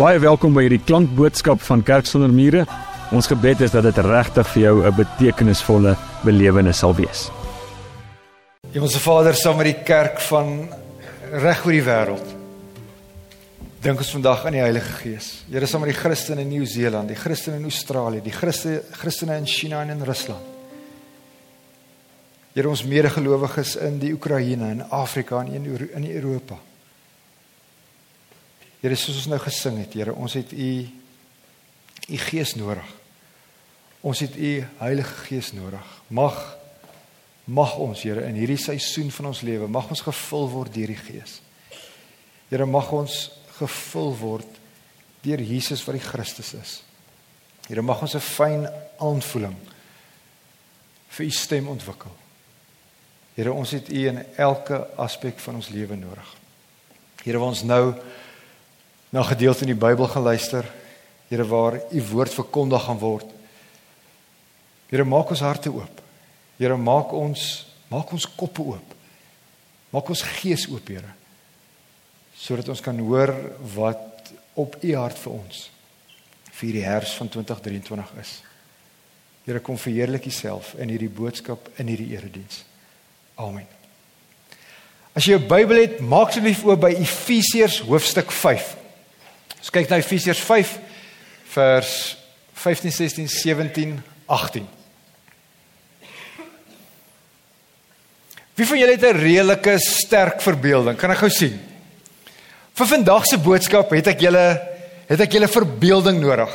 Baie welkom by hierdie klankboodskap van Kerk sonder mure. Ons gebed is dat dit regtig vir jou 'n betekenisvolle belewenis sal wees. Hemelse Vader, saam met die kerk van reg oor die wêreld. Dink ons vandag aan die Heilige Gees. Here saam met die Christene in Nieu-Seeland, die Christene in Australië, die Christe Christene in China en in Rusland. Here ons medegelowiges in die Oekraïne en Afrika en in Europa. Here soos ons nou gesing het, Here, ons het u u Gees nodig. Ons het u Heilige Gees nodig. Mag mag ons, Here, in hierdie seisoen van ons lewe, mag ons gevul word deur die Gees. Here, mag ons gevul word deur Jesus wat die Christus is. Here, mag ons 'n fyn aanvoeling vir u stem ontwikkel. Here, ons het u in elke aspek van ons lewe nodig. Here, waar ons nou na gedeelte in die Bybel gaan luister, Here, waar u woord verkondig gaan word. Here, maak ons harte oop. Here, maak ons maak ons koppe oop. Maak ons gees oop, Here. Sodat ons kan hoor wat op u hart vir ons vir die herfs van 2023 is. Here, kom verheerlik u self in hierdie boodskap in hierdie erediens. Amen. As jy 'n Bybel het, maak asseblief oop by Efesiërs hoofstuk 5. Ons kyk na Efesiërs 5 vers 15, 16, 17, 18. Wie van julle het 'n redelike sterk verbeelding? Kan ek gou sien? Vir vandag se boodskap het ek julle het ek julle verbeelding nodig.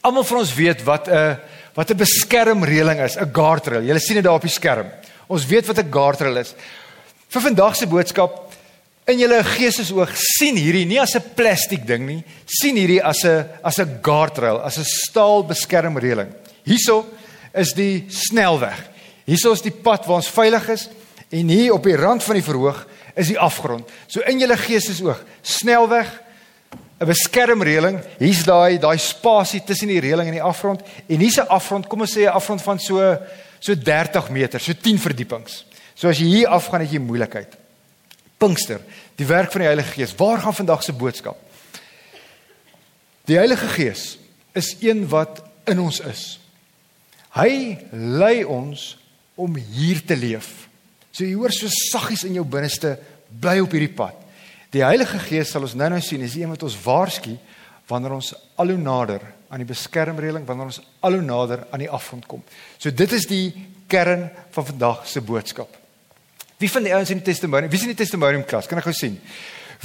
Almal van ons weet wat 'n wat 'n beskermreëling is, 'n guardrail. Julle sien dit daar op die skerm. Ons weet wat 'n guardrail is. Vir vandag se boodskap in julle geestesoog sien hierdie nie as 'n plastiek ding nie, sien hierdie as 'n as 'n guardrail, as 'n staal beskermreëling. Hierso is die snelweg. Hierso is die pad waar ons veilig is en hier op die rand van die verhoog is die afgrond. So in julle geestesoog, snelweg, 'n beskermreëling, hier's daai daai spasie tussen die reëling en die afgrond en hier's 'n afgrond, kom ons sê 'n afgrond van so so 30 meter, so 10 verdiepings. So as jy hier afgaan het jy moeilikheid. Pinkster, die werk van die Heilige Gees. Waar gaan vandag se boodskap? Die Heilige Gees is een wat in ons is. Hy lei ons om hier te leef. So jy hoor so saggies in jou binneste bly op hierdie pad. Die Heilige Gees sal ons nou-nou sien is een wat ons waarsku wanneer ons al hoe nader aan die beskermreëling wanneer ons al hoe nader aan die afgrond kom. So dit is die kern van vandag se boodskap. Wie van die ouens in die testimonium? Wie is in die testimonium klas? Kan ek gou sien?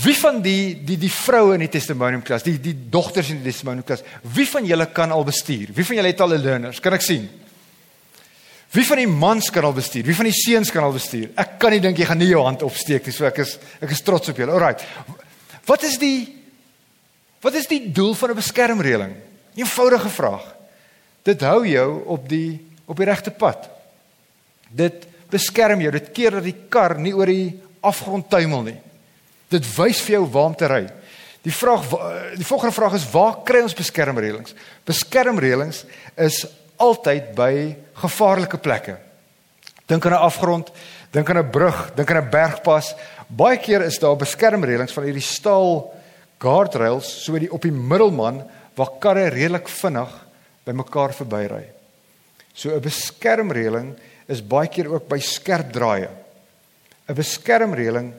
Wie van die die die vroue in die testimonium klas, die die dogters in die testimonium klas, wie van julle kan al bestuur? Wie van julle het al 'n learners? Kan ek sien? Wie van die mans kan al bestuur? Wie van die seuns kan al bestuur? Ek kan nie dink jy gaan nie jou hand opsteek nie, so ek is ek is trots op julle. Alraai. Wat is die Wat is die doel van 'n beskermreëling? Eenvoudige vraag. Dit hou jou op die op die regte pad. Dit beskerm jou. Dit keer dat die kar nie oor die afgrond tuimel nie. Dit wys vir jou waar om te ry. Die vraag die volgende vraag is waar kry ons beskermreëlings? Beskermreëlings is altyd by gevaarlike plekke. Dink aan 'n afgrond, dink aan 'n brug, dink aan 'n bergpas. Baie keer is daar beskermreëlings van hierdie staal guardrails so die op die middelman waar karre redelik vinnig by mekaar verbyry. So 'n beskermreëling is baie keer ook by skerp draaie. 'n Beskermreëling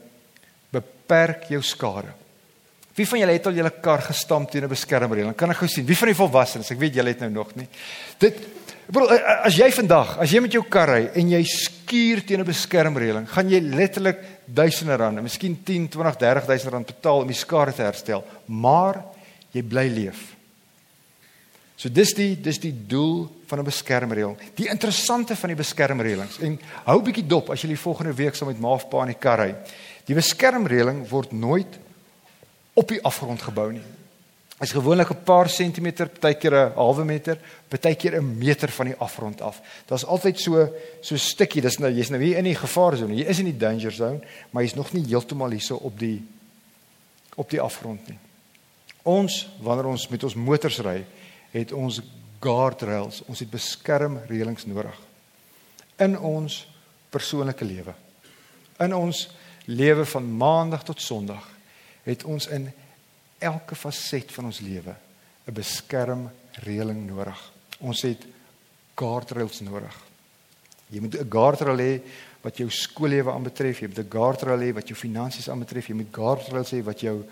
beperk jou skade. Wie van julle het al julle kar gestamp teen 'n beskermreëling? Kan ek gou sien? Wie van die volwassenes? Ek weet julle het nou nog nie. Dit bro, as jy vandag, as jy met jou kar ry en jy skuur teen 'n beskermreëling, gaan jy letterlik duisende rande, miskien 10, 20, 30 duisend rand betaal om die skade te herstel, maar jy bly leef. So dis die dis die doel van 'n beskermreël. Die interessante van die beskermreëlings en hou bietjie dop as jy die volgende week saam met Maafpa in die kar ry. Die beskermreëling word nooit op die afgrond gebou nie. Is gewoonlik 'n paar sentimeter, partykeer 'n halwe meter, partykeer 'n meter van die afgrond af. Daar's altyd so so 'n stukkie, dis nou jy's nou hier in die gevaarsone. Jy is in die danger zone, maar jy's nog nie heeltemal hierso op die op die afgrond nie. Ons wanneer ons met ons motors ry, het ons guardrails, ons het beskermreëlings nodig in ons persoonlike lewe. In ons lewe van maandag tot sonderdag het ons in elke faset van ons lewe 'n beskermreëling nodig. Ons het guardrails nodig. Jy moet 'n guardrail hê wat jou skoollewe aanbetref, jy moet 'n guardrail hê wat jou finansies aanbetref, jy moet guardrails hê wat jou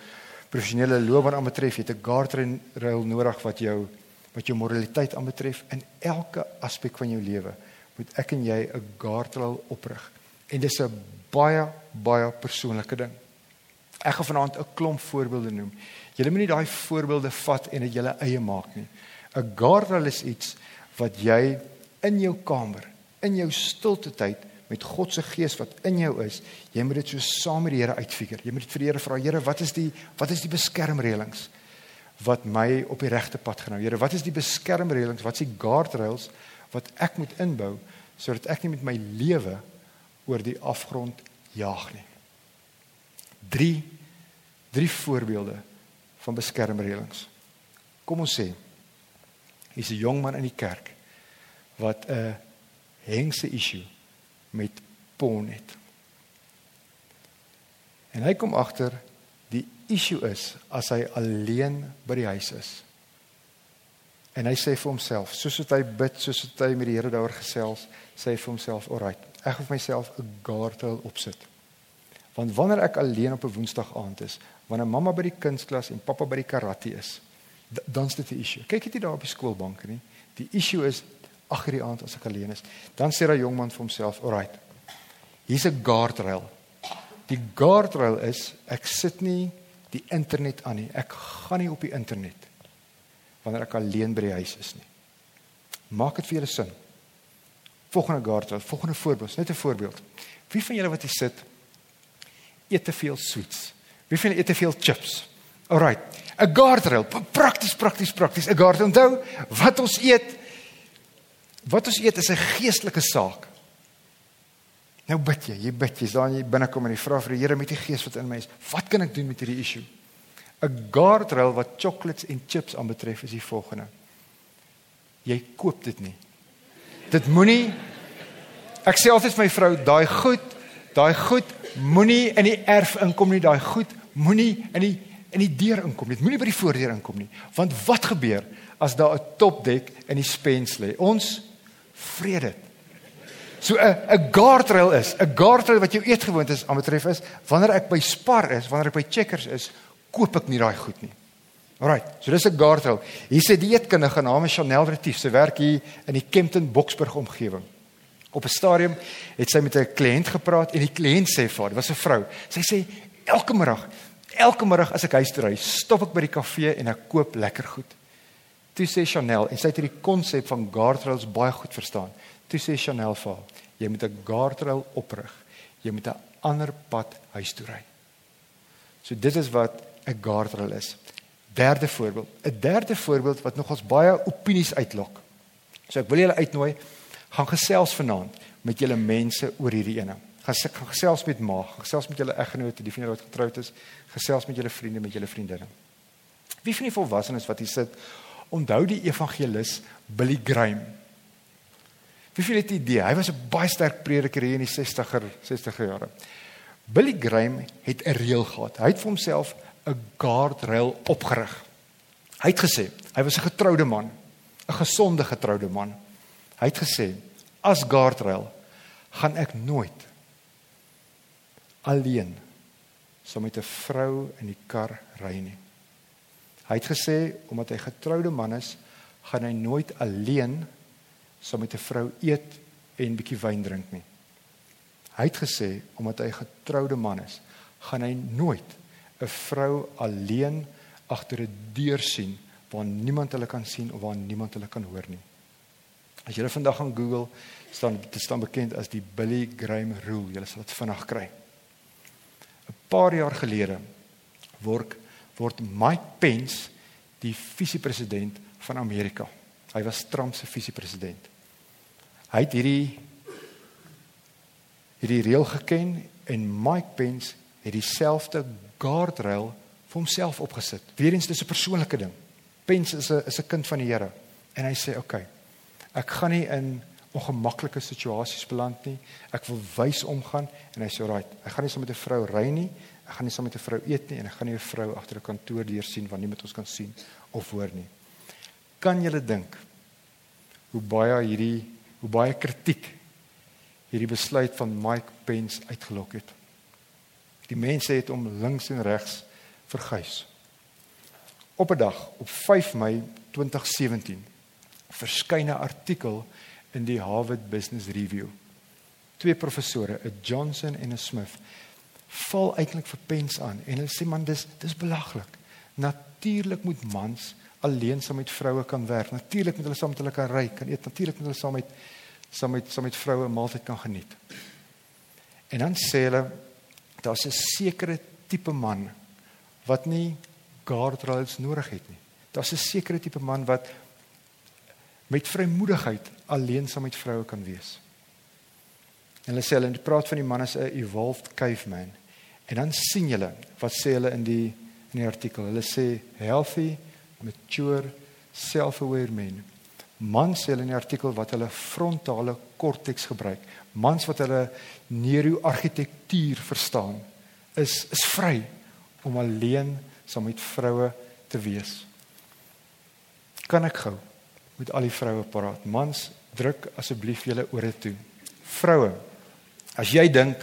professionele loopbaan aanbetref, jy het 'n guardrail nodig wat jou wat jou moraliteit aanbetref in elke aspek van jou lewe. Moet ek en jy 'n guardrail oprig. En dis 'n baie baie persoonlike ding. Ek gaan vanaand 'n klomp voorbeelde noem. Julle moet nie daai voorbeelde vat en dit julle eie maak nie. 'n Guardrail is iets wat jy in jou kamer, in jou stilte tyd met God se gees wat in jou is, jy moet dit so saam met die Here uitfigure. Jy moet dit vir die Here vra, Here, wat is die wat is die beskermreëlings wat my op die regte pad gaan hou? Here, wat is die beskermreëlings? Wat is die guardrails wat ek moet inbou sodat ek nie met my lewe oor die afgrond jaag nie? 3 drie voorbeelde van beskermreëlings. Kom ons sê hier's 'n jong man in die kerk wat 'n hengse issue met porn het. En hy kom agter die issue is as hy alleen by die huis is. En hy sê vir homself, soos wat hy bid, soos wat hy met die Here daaroor gesels, sê hy vir homself, "Alright, ek gaan vir myself 'n guardrail opsit." Want wanneer ek alleen op 'n Woensdag aand is, wanneer mamma by die kunstklas en pappa by die karate is, dan's dit 'n issue. Kyk dit nie daar op die skoolbank nie. Die issue is agter die aand as ek alleen is. Dan sê daai jong man vir homself, "Alright. Hier's 'n guardrail. Die guardrail is ek sit nie die internet aan nie. Ek gaan nie op die internet wanneer ek alleen by die huis is nie." Maak dit vir julle sin. Volgende guardrail, volgende voorbeeld, net 'n voorbeeld. Wie van julle wat hier sit, eet te veel sweets. Wie van julle eet te veel chips? Alright. 'n Guardrail, prakties, prakties, prakties. 'n Guardrail. Onthou, wat ons eet wat ons eet is 'n geestelike saak. Nou bid jy, jy bid, jy's daar in jy binnekom en jy vra vir die Here met die gees wat in my is. Wat kan ek doen met hierdie issue? 'n Guardrail wat chocolates en chips aanbetref is die volgende. Jy koop dit nie. Dit moenie Ek sê altyd vir my vrou, daai goed, daai goed moenie in die erf inkom nie, daai goed moenie in die in die deur inkom nie. Moenie by die voordeur inkom nie. Want wat gebeur as daar 'n topdek in die spens lê? Ons vrede. So 'n 'n guardrail is, 'n guardrail wat jou eetgewoonte is aan betref is, wanneer ek by Spar is, wanneer ek by Checkers is, koop ek nie daai goed nie. Alrite. So dis 'n guardrail. Hier sê die dieetkundige naam is Chanel Retief. Sy werk hier in die Kempton Boksburg omgewing. Op 'n stadium het sy met 'n kliënt gepraat en die kliënt sê vir haar, dit was 'n vrou. Sy sê elke middag, elke middag as ek huis toe ry, stop ek by die kafee en ek koop lekker goed. Toe sê Chanel en sy het hierdie konsep van guardrails baie goed verstaan. Toe sê Chanel vir haar, jy moet 'n guardrail oprig. Jy moet 'n ander pad huis toe ry. So dit is wat 'n guardrail is. Derde voorbeeld, 'n derde voorbeeld wat nog ons baie opinies uitlok. So ek wil julle uitnooi gaan gesels vanaand met julle mense oor hierdie ene. Gaan gaan gesels met ma, gesels met julle eggenote, die vriende wat getroud is, gesels met julle vriende, met julle vriendinne. Wie van die volwassenes wat hier sit, onthou die evangelis Billy Graham? Wie veel het 'n idee? Hy was 'n baie sterk prediker hier in die 60er, 60er jare. Billy Graham het 'n reël gehad. Hy het vir homself 'n guardrail opgerig. Hy het gesê, hy was 'n getroude man, 'n gesonde getroude man. Hy het gesê as guardrail gaan ek nooit alleen so met 'n vrou in die kar ry nie. Hy het gesê omdat hy getroude man is, gaan hy nooit alleen so met 'n vrou eet en bietjie wyn drink nie. Hy het gesê omdat hy getroude man is, gaan hy nooit 'n vrou alleen agter 'n deur sien waar niemand hulle kan sien of waar niemand hulle kan hoor nie. As jy vandag gaan Google, staan dit staan bekend as die Billy Graham rule. Jy sal dit vinnig kry. 'n Paar jaar gelede word word Mike Pence die visiepresident van Amerika. Hy was Trump se visiepresident. Hy het hierdie hierdie reël geken en Mike Pence het dieselfde guardrail vir homself opgesit. Weerens dis 'n persoonlike ding. Pence is 'n is 'n kind van die Here en hy sê oké, okay, Ek gaan nie in ongemaklike situasies beland nie. Ek wil wys omgaan en hy sê, "Right, ek gaan nie saam met 'n vrou ry nie Ek gaan nie saam met 'n vrou eet nie en ek gaan nie 'n vrou agter 'n kantoor deur sien wat niemand ons kan sien of hoor nie. Kan julle dink hoe baie hierdie hoe baie kritiek hierdie besluit van Mike Pence uitgelok het? Die mense het hom links en regs verguis. Op 'n dag op 5 Mei 2017 verskyn 'n artikel in die Harvard Business Review. Twee professore, 'n Johnson en 'n Smith, val eintlik vir Pence aan en hulle sê man dis dis belaglik. Natuurlik moet mans alleen saam met vroue kan werk. Natuurlik moet hulle saam met hulle kan ry, kan eet. Natuurlik moet hulle saam met saam met saam met vroue 'n maaltyd kan geniet. En dan sê hulle daar's 'n sekere tipe man wat nie guardrails nodig het nie. Daar's 'n sekere tipe man wat met vrymoedigheid alleen saam met vroue kan wees. En hulle sê hulle praat van die man as 'n evolved caveman. En dan sien julle wat sê hulle in die in die artikel. Hulle sê healthy, mature, self-aware men. Mans sê hulle in die artikel wat hulle frontale korteks gebruik. Mans wat hulle neuroargitektuur verstaan is is vry om alleen saam met vroue te wees. Kan ek gou met al die vroue praat? Mans, druk asseblief julle ore toe. Vroue, as jy dink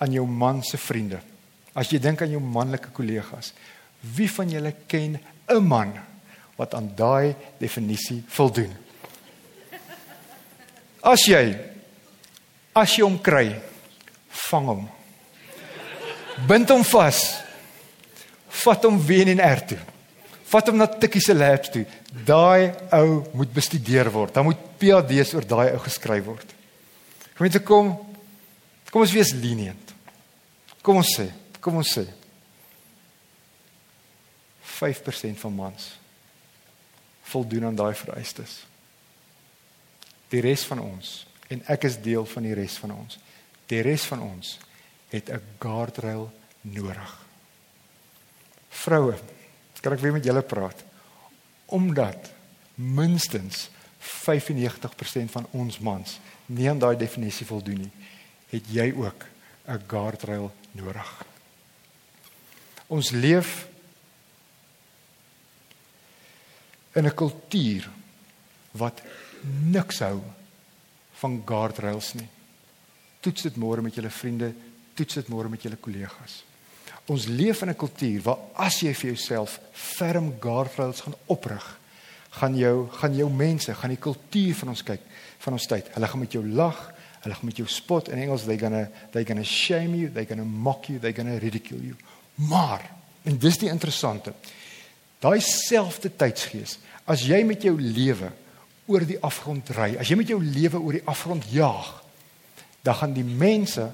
aan jou man se vriende, as jy dink aan jou manlike kollegas, wie van julle ken 'n man wat aan daai definisie voldoen? As jy as jy hom kry, vang hom. Bind hom vas vat hom weer in R toe. Vat hom na Tikkie se labs toe. Daai ou moet bestudeer word. Dan moet PhD's oor daai ou geskryf word. Gemeente kom. Kom ons wees lenient. Kom ons sê, kom ons sê. 5% van mans voldoen aan daai vereistes. Die res van ons en ek is deel van die res van ons. Die res van ons het 'n guardrail nodig vroue. Kan ek weer met julle praat? Omdat minstens 95% van ons mans nie aan daai definisie voldoen nie, het jy ook 'n guardrail nodig. Ons leef in 'n kultuur wat niks hou van guardrails nie. Toets dit môre met julle vriende, toets dit môre met julle kollegas. Ons leef in 'n kultuur waar as jy vir jouself ferm guardrails gaan oprig, gaan jou gaan jou mense, gaan die kultuur van ons kyk van ons tyd. Hulle gaan met jou lag, hulle gaan met jou spot in Engels they gonna they gonna shame you, they gonna mock you, they gonna ridicule you. Maar en dis die interessante. Daai selfde tydsgees, as jy met jou lewe oor die afgrond ry, as jy met jou lewe oor die afgrond jaag, dan gaan die mense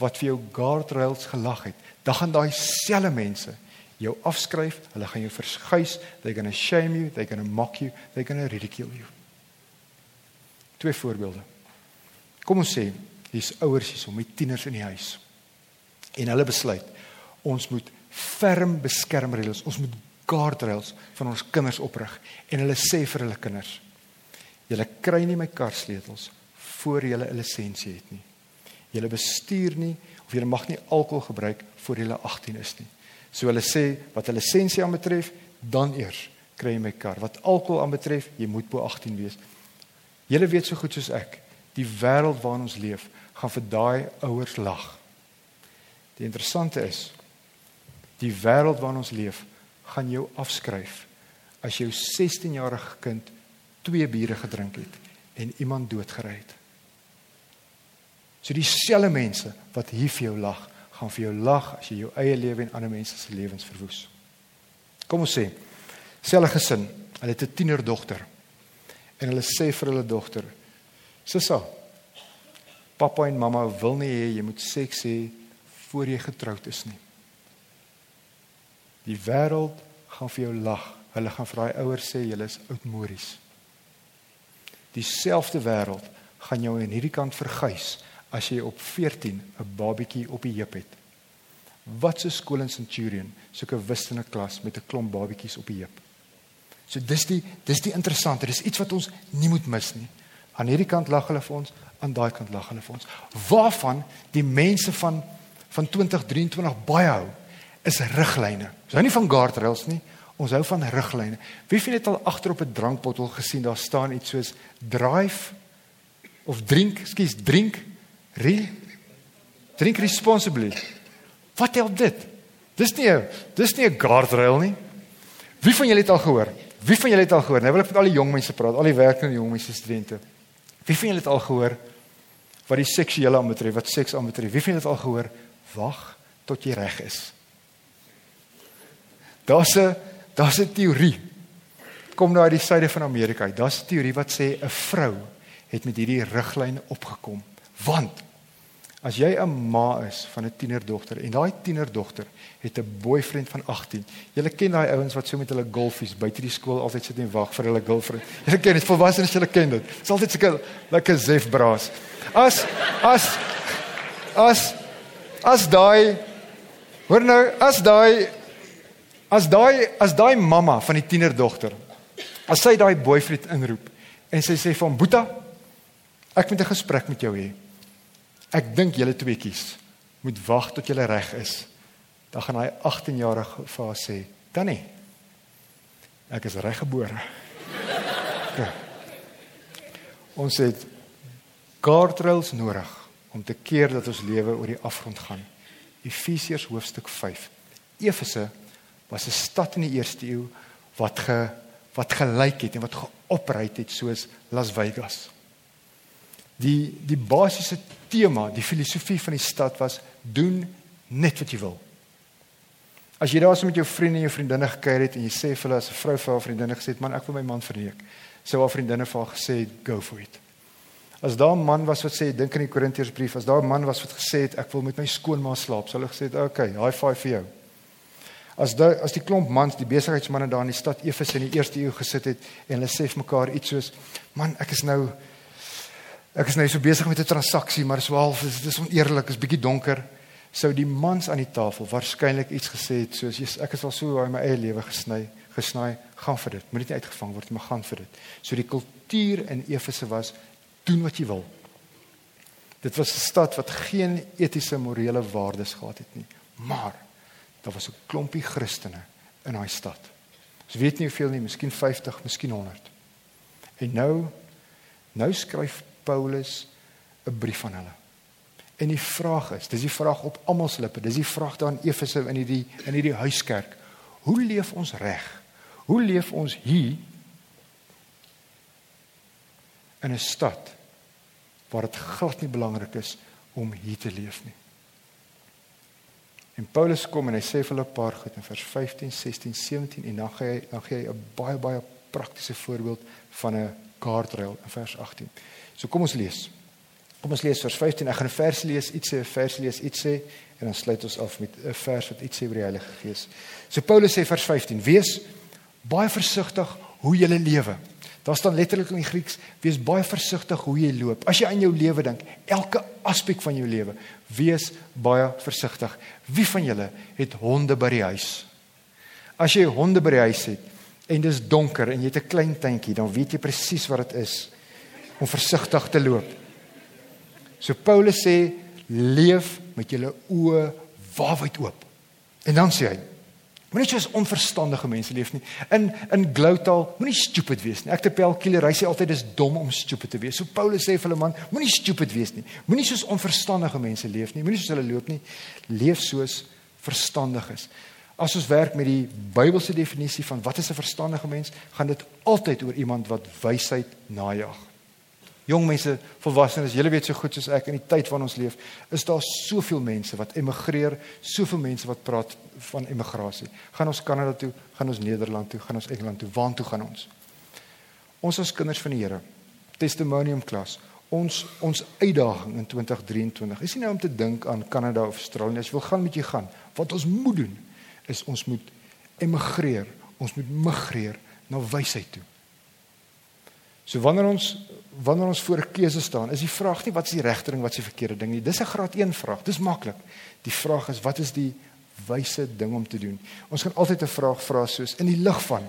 wat vir jou guardrails gelag het, dan gaan daai selfe mense jou afskryf, hulle gaan jou verskuis, they're going to shame you, they're going to mock you, they're going to ridicule you. Twee voorbeelde. Kom ons sê, hier's ouers hier so met tieners in die huis. En hulle besluit ons moet ferm beskermreëls, ons moet guardrails van ons kinders oprig en hulle sê vir hulle kinders: "Julle kry nie my kar sleutels voor julle 'n lisensie het nie. Julle bestuur nie of julle mag nie alkohol gebruik voor jy 18 is nie. So hulle sê wat hulle lisensie aanbetref, dan eers kry jy my kar. Wat alkohol aanbetref, jy moet bo 18 wees. Julle weet so goed soos ek, die wêreld waarin ons leef, gaan vir daai ouers lag. Die interessante is die wêreld waarin ons leef, gaan jou afskryf as jou 16-jarige kind twee biere gedrink het en iemand doodgery het. So dieselfde mense wat hier vir jou lag, gaan vir jou lag as jy jou eie lewe en ander mense se lewens verwoes. Kom ons sê, selfe gesin, hulle het 'n tienerdogter. En hulle sê vir hulle dogter: "Sissa, pappa en mamma wil nie hê jy moet seks hê voor jy getroud is nie." Die wêreld gaan vir jou lag. Hulle gaan vir daai ouers sê julle is oudmories. Dieselfde wêreld gaan jou aan hierdie kant verguis as jy op 14 'n babietjie op die heup het. Wat 'n skool in Centurion, soek 'n wiskundige klas met 'n klomp babietjies op die heup. So dis die dis die interessante, dis iets wat ons nie moet mis nie. Aan hierdie kant lag hulle vir ons, aan daai kant lag hulle vir ons. Waarvan die mense van van 2023 baie hou, is riglyne. Ons hou nie van guardrails nie, ons hou van riglyne. Wie van julle het al agter op 'n drankbottel gesien daar staan iets soos drive of drink, skus, drink re drink responsibly. Wat help dit? Dis nie 'n dis nie 'n guardrail nie. Wie van julle het al gehoor? Wie van julle het al gehoor? Nou wil ek met al die jong mense praat, al die werkende jong mense studente. Wie van julle het al gehoor wat die seksuele aanbetref, wat seks aanbetref? Wie van julle het al gehoor wag tot jy reg is? Daar's 'n daar's 'n teorie. Kom nou uit die suide van Amerika. Daar's 'n teorie wat sê 'n vrou het met hierdie riglyn opgekom. Want As jy 'n ma is van 'n tienerdogter en daai tienerdogter het 'n boyfriend van 18. Jy ken daai ouens wat so met hulle golfies buite die skool altyd sit en wag vir hulle girlfriend. Jy ken dit volwassenes, jy ken dit. Dit's altyd seker lekker zef braas. As as as as daai hoor nou, as daai as daai as daai mamma van die tienerdogter as sy daai boyfriend inroep en sy sê hom Boeta ek moet 'n gesprek met jou hê. Ek dink julle tweeetjies moet wag tot julle reg is. Dan gaan hy 18-jarige vir haar sê, "Tannie, ek is reggebore." Okay. Ons het guardrails nodig om te keer dat ons lewe oor die afgrond gaan. Efesiërs hoofstuk 5. Efese was 'n stad in die eerste eeu wat ge wat gelyk het en wat geopry het soos Las Vegas. Die die basiese tema, die filosofie van die stad was doen net wat jy wil. As jy daar so met jou vriende en jou vriendinne gekuier het en jy sê vir hulle as 'n vrou vir haar vriendinne gesê het man ek wil my man verneek, sou haar vriendinne vir haar gesê het go for it. As daar 'n man was wat sê dink in die Korintiërsbrief, as daar 'n man was wat gesê het ek wil met my skoonma slaap, sou hulle gesê het okay, high five vir jou. As daai as die klomp mans, die besigheidsmense daar in die stad Efese in die eerste eeu gesit het en hulle sê vir mekaar iets soos man, ek is nou Ek is nou so besig met 'n transaksie, maar is dit is oneerlik, is bietjie donker. Sou die mans aan die tafel waarskynlik iets gesê het soos ek is al so in my eie lewe gesny, gesny, gaan vir dit. Moet dit nie uitgevang word maar gaan vir dit. So die kultuur in Efese was doen wat jy wil. Dit was 'n stad wat geen etiese morele waardes gehad het nie, maar daar was 'n klompie Christene in daai stad. Ons weet nie hoeveel nie, miskien 50, miskien 100. En nou nou skryf Paulus 'n brief aan hulle. En die vraag is, dis die vraag op almal se lippe, dis die vraag daar in Efese in hierdie in hierdie huiskerk. Hoe leef ons reg? Hoe leef ons hier in 'n stad waar dit glad nie belangrik is om hier te leef nie? En Paulus kom en hy sê vir hulle 'n paar goed in vers 15, 16, 17 en dan gee hy dan gee hy 'n baie baie praktiese voorbeeld van 'n guardrail in vers 18. So kom ons lees. Kom ons lees vers 15. Ek gaan 'n vers lees, iets sê 'n vers lees, iets sê en dan sluit ons af met 'n vers wat iets sê oor die Heilige Gees. So Paulus sê vers 15: Wees baie versigtig hoe jy lewe. Daar staan letterlik in die Grieks: Wees baie versigtig hoe jy loop. As jy aan jou lewe dink, elke aspek van jou lewe, wees baie versigtig. Wie van julle het honde by die huis? As jy honde by die huis het en dis donker en jy het 'n klein tuintjie, dan weet jy presies wat dit is om versigtig te loop. So Paulus sê leef met julle oë waarwyd oop. En dan sê hy Moenie soos onverstandige mense leef nie. In in gloutaal, moenie stupid wees nie. Ek te Pel Killer, hy sê altyd dis dom om stupid te wees. So Paulus sê vir hulle man, moenie stupid wees nie. Moenie soos onverstandige mense leef nie. Moenie soos hulle loop nie. Leef soos verstandiges. As ons werk met die Bybelse definisie van wat is 'n verstandige mens, gaan dit altyd oor iemand wat wysheid najag. Jong mense, volwassenes, julle weet so goed soos ek in die tyd waarin ons leef, is daar soveel mense wat emigreer, soveel mense wat praat van emigrasie. Gaan ons Kanada toe, gaan ons Nederland toe, gaan ons Engeland toe, waar toe gaan ons? Ons as kinders van die Here, testimonium klas, ons ons uitdaging in 2023. Is nie nou om te dink aan Kanada of Australië, as jy wil gaan met jy gaan. Wat ons moet doen is ons moet emigreer, ons moet migreer na wysheid toe. So wanneer ons wanneer ons voor 'n keuse staan, is die vraag nie wat is die regte ding, wat is die verkeerde ding nie. Dis 'n graad 1 vraag. Dis maklik. Die vraag is wat is die wyse ding om te doen? Ons gaan altyd 'n vraag vra soos in die lig van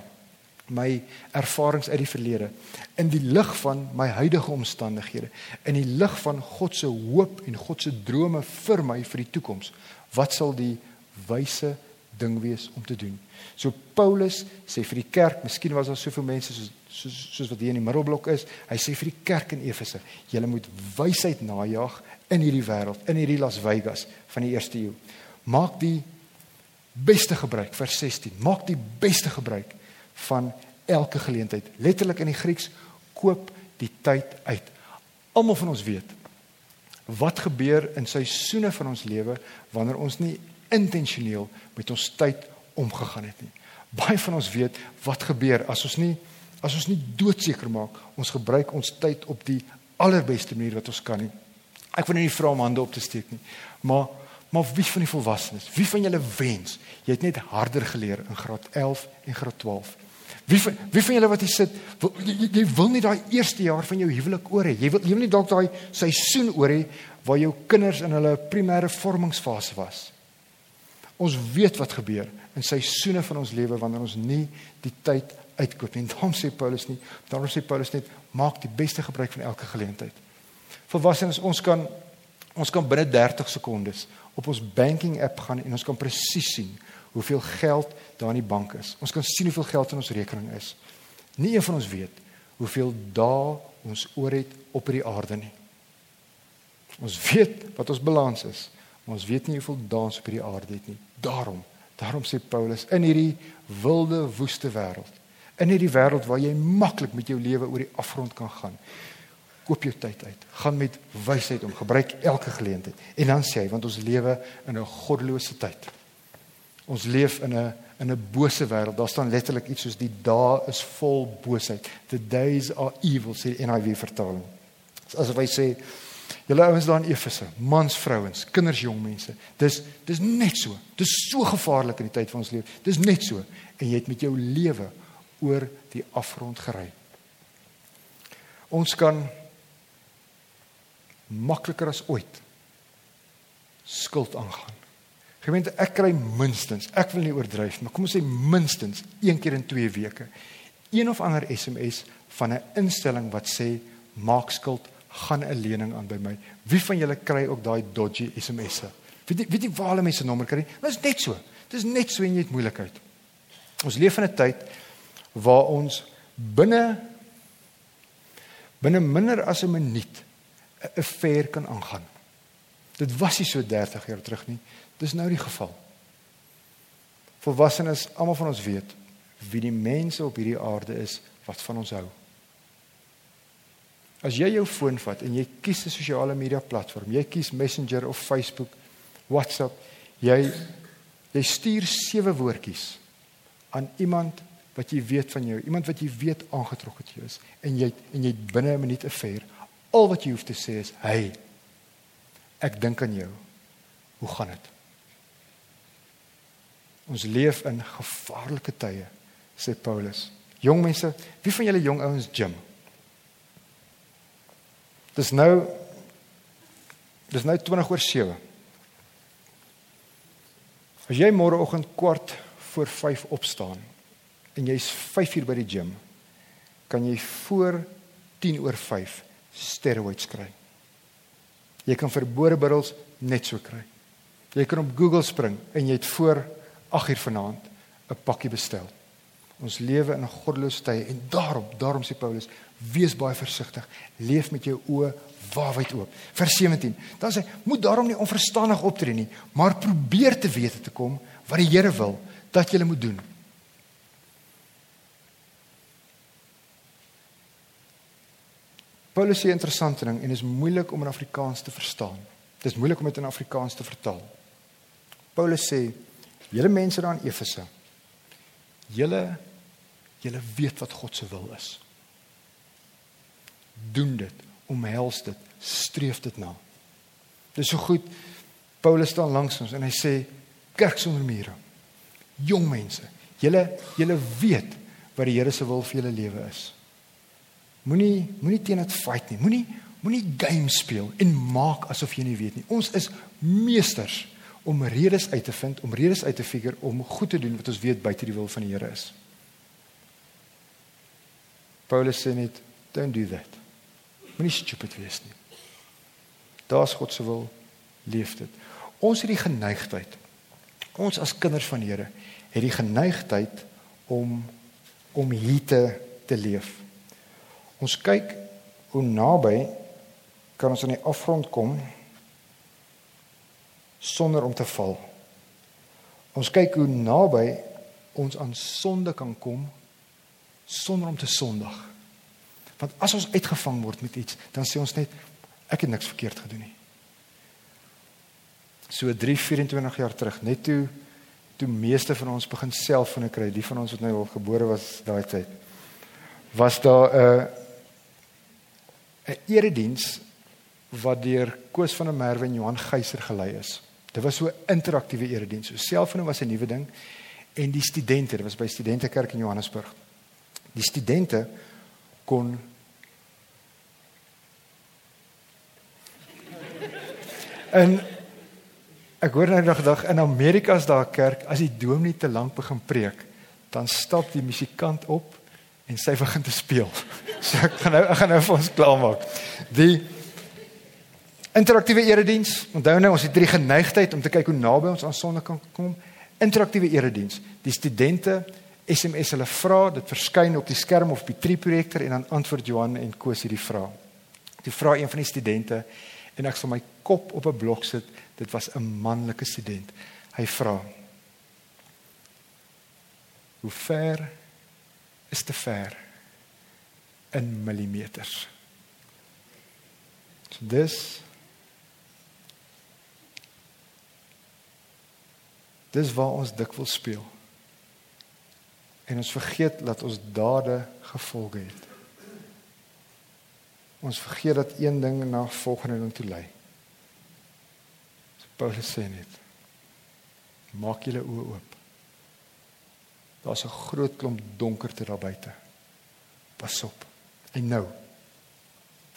my ervarings uit die verlede, in die lig van my huidige omstandighede, in die lig van God se hoop en God se drome vir my vir die toekoms. Wat sal die wyse ding wees om te doen. So Paulus sê vir die kerk, miskien was daar soveel mense soos soos soos wat hier in die middelblok is, hy sê vir die kerk in Efese, julle moet wysheid najag in hierdie wêreld, in hierdie Las Vegas van die eerste eeu. Maak die beste gebruik vers 16. Maak die beste gebruik van elke geleentheid. Letterlik in die Grieks koop die tyd uit. Almal van ons weet wat gebeur in seisoene van ons lewe wanneer ons nie intentioneel met ons tyd omgegaan het nie. Baie van ons weet wat gebeur as ons nie as ons nie doodseker maak ons gebruik ons tyd op die allerbeste manier wat ons kan nie. Ek wil nie vra om hande op te steek nie, maar maar wie van die volwassenes, wie van julle wens jy het net harder geleer in graad 11 en graad 12? Wie van wie van julle wat hier sit, wil, jy, jy wil nie daai eerste jaar van jou huwelik oor hê. Jy wil jy wil nie dalk daai seisoen oor hê waar jou kinders in hulle primêre vormingsfase was. Ons weet wat gebeur in seisoene van ons lewe wanneer ons nie die tyd uitkoop nie. Daarom sê Paulus nie, daarom sê Paulus net maak die beste gebruik van elke geleentheid. Volwassenes, ons kan ons kan binne 30 sekondes op ons banking app gaan en ons kan presies sien hoeveel geld daar in die bank is. Ons kan sien hoeveel geld in ons rekening is. Nie een van ons weet hoeveel dae ons oor het op hierdie aarde nie. Ons weet wat ons balans is, maar ons weet nie hoeveel dae ons op hierdie aarde het nie. Daarom, daarom sê Paulus in hierdie wilde woeste wêreld, in hierdie wêreld waar jy maklik met jou lewe oor die afgrond kan gaan. Koop jou tyd uit. Gaan met wysheid om. Gebruik elke geleentheid. En dan sê hy, want ons lewe in 'n goddelose tyd. Ons leef in 'n in 'n bose wêreld. Daar staan letterlik iets soos die dae is vol boosheid. The days are evil sê die NIV vertaling. Asof hy sê julle ouens daar in Efese, mans, vrouens, kinders, jong mense. Dis dis net so. Dis so gevaarlik in die tyd van ons lewe. Dis net so en jy het met jou lewe oor die afgrond gery. Ons kan makliker as ooit skuld aangaan. Gemeente, ek kry minstens, ek wil nie oordryf, maar kom ons sê minstens een keer in 2 weke een of ander SMS van 'n instelling wat sê maak skuld, gaan 'n lening aan by my. Wie van julle kry ook daai dodgy SMS'e? Weet jy weet jy waar hulle mense nommer kry? Dit is net so. Dit is net so en jy het moeilikheid. Ons leef in 'n tyd waar ons binne binne minder as 'n minuut 'n affair kan aangaan. Dit was nie so 30 jaar terug nie. Dis nou die geval. Volwassenes, almal van ons weet wie die mense op hierdie aarde is wat van ons hou. As jy jou foon vat en jy kies 'n sosiale media platform, jy kies Messenger of Facebook, WhatsApp, jy jy stuur sewe woordjies aan iemand wat jy weet van jou, iemand wat jy weet aangetrok het jou is en jy en jy binne 'n minuut 'n affair Al wat jy hoef te sê is: "Hey, ek dink aan jou. Hoe gaan dit?" Ons leef in gevaarlike tye, sê Paulus. Jong mense, wie van julle jong ouens gym? Dis nou Dis nou 20 oor 7. As jy môreoggend kwart voor 5 opstaan en jy's 5 uur by die gym, kan jy voor 10 oor steroids kry. Jy kan verbode middels net so kry. Jy kan op Google spring en jy het voor 8uur vanaand 'n pakkie bestel. Ons lewe in 'n goddelose tye en daarom, daarom sê Paulus, wees baie versigtig. Leef met jou oë waawyd oop. Vers 17. Dan sê, moet daarom nie onverstandig optree nie, maar probeer te wete te kom wat die Here wil dat jy moet doen. Paulus sê 'n interessante ding en is moeilik om in Afrikaans te verstaan. Dit is moeilik om dit in Afrikaans te vertaal. Paulus sê: "Julle mense daar in Efese, julle julle weet wat God se wil is. Doen dit, omhels dit, streef dit na." Dit is so goed. Paulus staan langs ons en hy sê: "Kerk sonder mure. Jong mense, julle julle weet wat die Here se wil vir julle lewe is." Moenie moenie teen dit fight nie. Moenie moenie game speel en maak asof jy nie weet nie. Ons is meesters om redes uit te vind, om redes uit te figure om goed te doen wat ons weet buite die wil van die Here is. Paulus sê net don't do that. Moenie stupid wees nie. Daar's God se wil, leef dit. Ons het die geneigtheid Ons as kinders van Here het die geneigtheid om om hier te te leef. Ons kyk hoe naby kan ons aan die afgrond kom sonder om te val. Ons kyk hoe naby ons aan sonde kan kom sonder om te sondig. Want as ons uitgevang word met iets, dan sê ons net ek het niks verkeerd gedoen nie. So 3 24 jaar terug, net toe toe meeste van ons begin selfone kry, die van ons wat nou al gebore was daai tyd. Was daar 'n 'n erediens wat deur Koos van der Merwe en Johan Geyser gelei is. Dit was so 'n interaktiewe erediens. So selfone was 'n nuwe ding en die studente, dit was by Studentekerk in Johannesburg. Die studente kon en ek hoor nou nog dag in Amerika is daar 'n kerk as die dominee te lank begin preek, dan stap die musikant op en sy begin te speel. So ek gaan nou ek gaan nou vir ons klaarmaak. Die interaktiewe erediens, onthou nou ons het drie geneigtheid om te kyk hoe naby ons aan sonde kan kom. Interaktiewe erediens. Die studente SMS hulle vra, dit verskyn op die skerm of op die triprojektor en dan antwoord Johan en Koos hierdie vraag. Die vra een van die studente en ek sal my kop op 'n blok sit. Dit was 'n manlike student. Hy vra: Hoe ver is te ver in millimeters? So dis Dis waar ons dikwels speel. En ons vergeet dat ons dade gevolge het. Ons vergeet dat een ding na volgende ding toe lei. So Paulus sê net: Maak julle oë oop. Daar's 'n groot klomp donkerte daar buite. Pas op. En nou.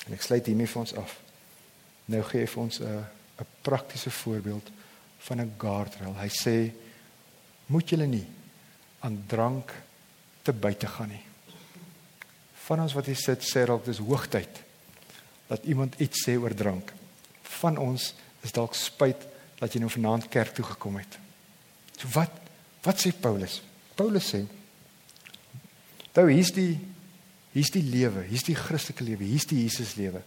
En ek sluit hiermee vir ons af. Nou gee hy vir ons 'n 'n praktiese voorbeeld van 'n guardrail. Hy sê: Moet julle nie aan drank te buite gaan nie. Van ons wat hier sit sê dalk dis hoogtyd dat iemand iets sê oor drank. Van ons is dalk spyt dat jy nou vanaand kerk toe gekom het. So wat wat sê Paulus? Paulus sê Nou hier's die hier's die lewe, hier's die Christelike lewe, hier's die Jesus lewe.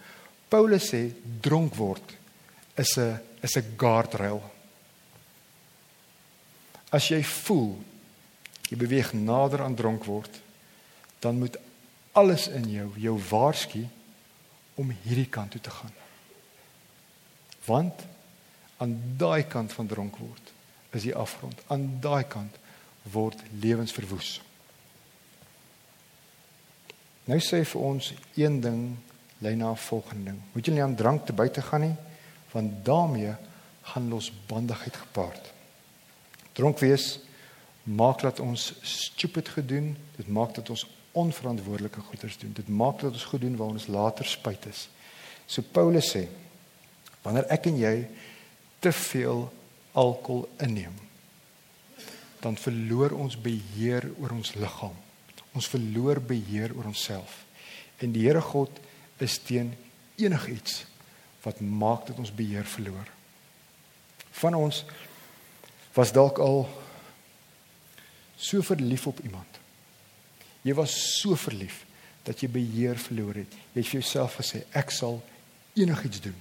Paulus sê dronk word is 'n is 'n guardrail. As jy voel jy beweeg nader aan dronk word, dan moet alles in jou jou waarsku om hierdie kant toe te gaan. Want aan daai kant van dronk word is die afgrond. Aan daai kant word lewens verwoes. Nou sê vir ons een ding lei na 'n volgende ding. Moet jy nie aan drank te buite gaan nie, want daarmee gaan losbandigheid gepaard. Dronk wees maak dat ons stupid gedoen, dit maak dat ons onverantwoordelike goeders doen. Dit maak dat ons goed doen waar ons later spyt is. So Paulus sê, wanneer ek en jy te veel alkohol inneem, dan verloor ons beheer oor ons liggaam. Ons verloor beheer oor onsself. En die Here God is teen enigiets wat maak dat ons beheer verloor. Van ons was dalk al so verlief op iemand Jy was so verlief dat jy beheer verloor het. Jy het vir jouself gesê ek sal enigiets doen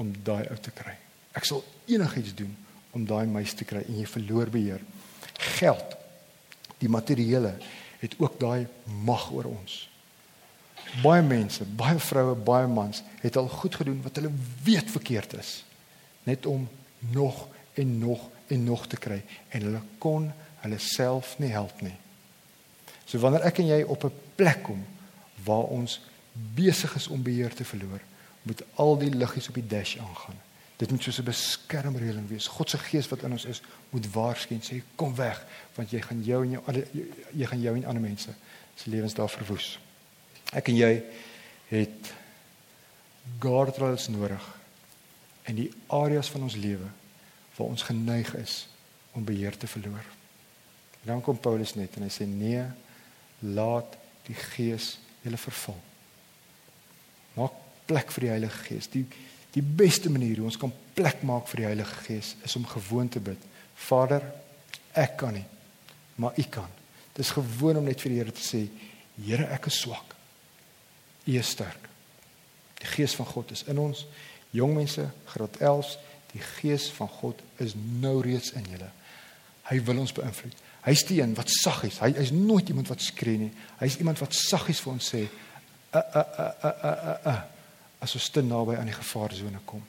om daai ou te kry. Ek sal enigiets doen om daai meisie te kry en jy verloor beheer. Geld, die materiële het ook daai mag oor ons. Baie mense, baie vroue, baie mans het al goed gedoen wat hulle weet verkeerd is net om nog en nog en nog te kry en hulle kon hulle self nie help nie. So wanneer ek en jy op 'n plek kom waar ons besig is om beheer te verloor, moet al die liggies op die dash aangaan. Dit moet soos 'n beskermreëling wees. God se gees wat in ons is, moet waarsku en sê kom weg want jy gaan jou en jou alle jy gaan jou en ander mense se lewens daar verwoes. Ek en jy het guardrails nodig in die areas van ons lewe waar ons geneig is om beheer te verloor. Dan kom Paulus net en hy sê nee, laat die Gees julle vervul. Maak plek vir die Heilige Gees. Die Die beste manier hoe ons kan plek maak vir die Heilige Gees is om gewoon te bid. Vader, ek kan nie, maar U kan. Dis gewoon om net vir die Here te sê, Here, ek is swak. U is sterk. Die Gees van God is in ons. Jong mense, graad 11, die Gees van God is nou reeds in julle. Hy wil ons beïnvloed. Hy's die een wat sag is. Hy is nooit iemand wat skree nie. Hy's iemand wat saggies vir ons sê, "Uh uh uh uh uh uh." uh as ons te naby aan die gevaarsone kom.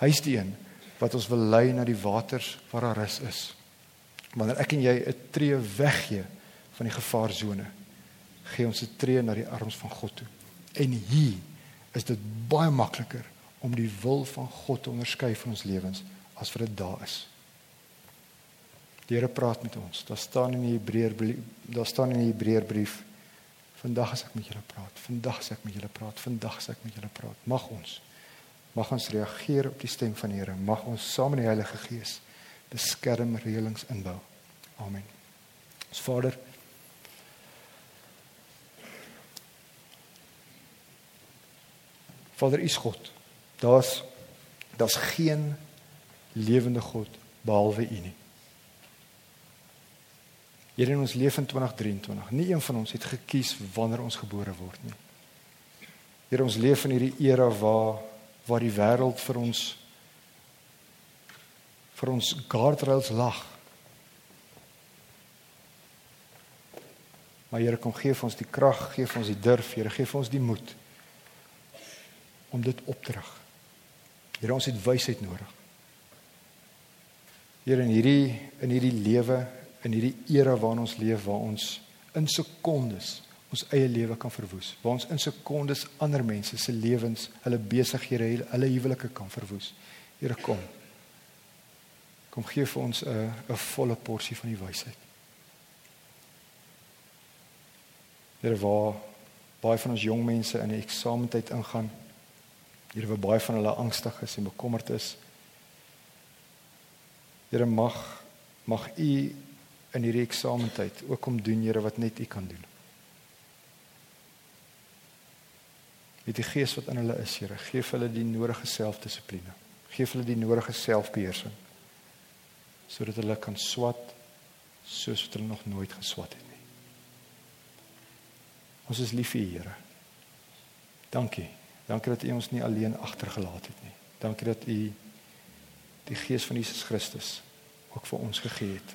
Hy's die een wat ons wil lei na die waters waar daar rus is. Wanneer ek en jy 'n tree weggee van die gevaarsone, gee ons 'n tree na die arms van God toe. En hier is dit baie makliker om die wil van God te onderskei van ons lewens as wat dit daar is. Die Here praat met ons. Daar staan in die Hebreër daar staan in die Hebreërbrief Vandag as ek met julle praat, vandag as ek met julle praat, vandag as ek met julle praat, mag ons mag ons reageer op die stem van die Here. Mag ons saam met die Heilige Gees beskerm reëlings inbou. Amen. Ons Vader Vader is God. Daar's daar's geen lewende God behalwe U nie. Here in ons lewe in 2023. Nie een van ons het gekies wanneer ons gebore word nie. Here ons leef in hierdie era waar waar die wêreld vir ons vir ons guardrails lag. Maar Here kom gee vir ons die krag, gee vir ons die durf, Here gee vir ons die moed om dit op te rig. Here ons het wysheid nodig. Here in hierdie in hierdie lewe in hierdie era waarin ons leef waar ons in sekondes ons eie lewe kan verwoes. Waar ons in sekondes ander mense se lewens, hulle besighede, hulle huwelike kan verwoes. Here kom. Kom gee vir ons 'n 'n volle porsie van die wysheid. Here waar baie van ons jong mense in die eksamentyd ingaan. Here waar baie van hulle angstig is en bekommerd is. Here mag mag u in hierdie eksamentyd ook kom doen Here wat net U kan doen. Met die gees wat in hulle is, Here, gee vir hulle die nodige selfdissipline. Gee vir hulle die nodige selfbeheersing sodat hulle kan swat soos wat hulle nog nooit geswat het nie. Ons is lief vir U, Here. Dankie. Dankie dat U ons nie alleen agtergelaat het nie. Dankie dat U die gees van Jesus Christus ook vir ons gegee het.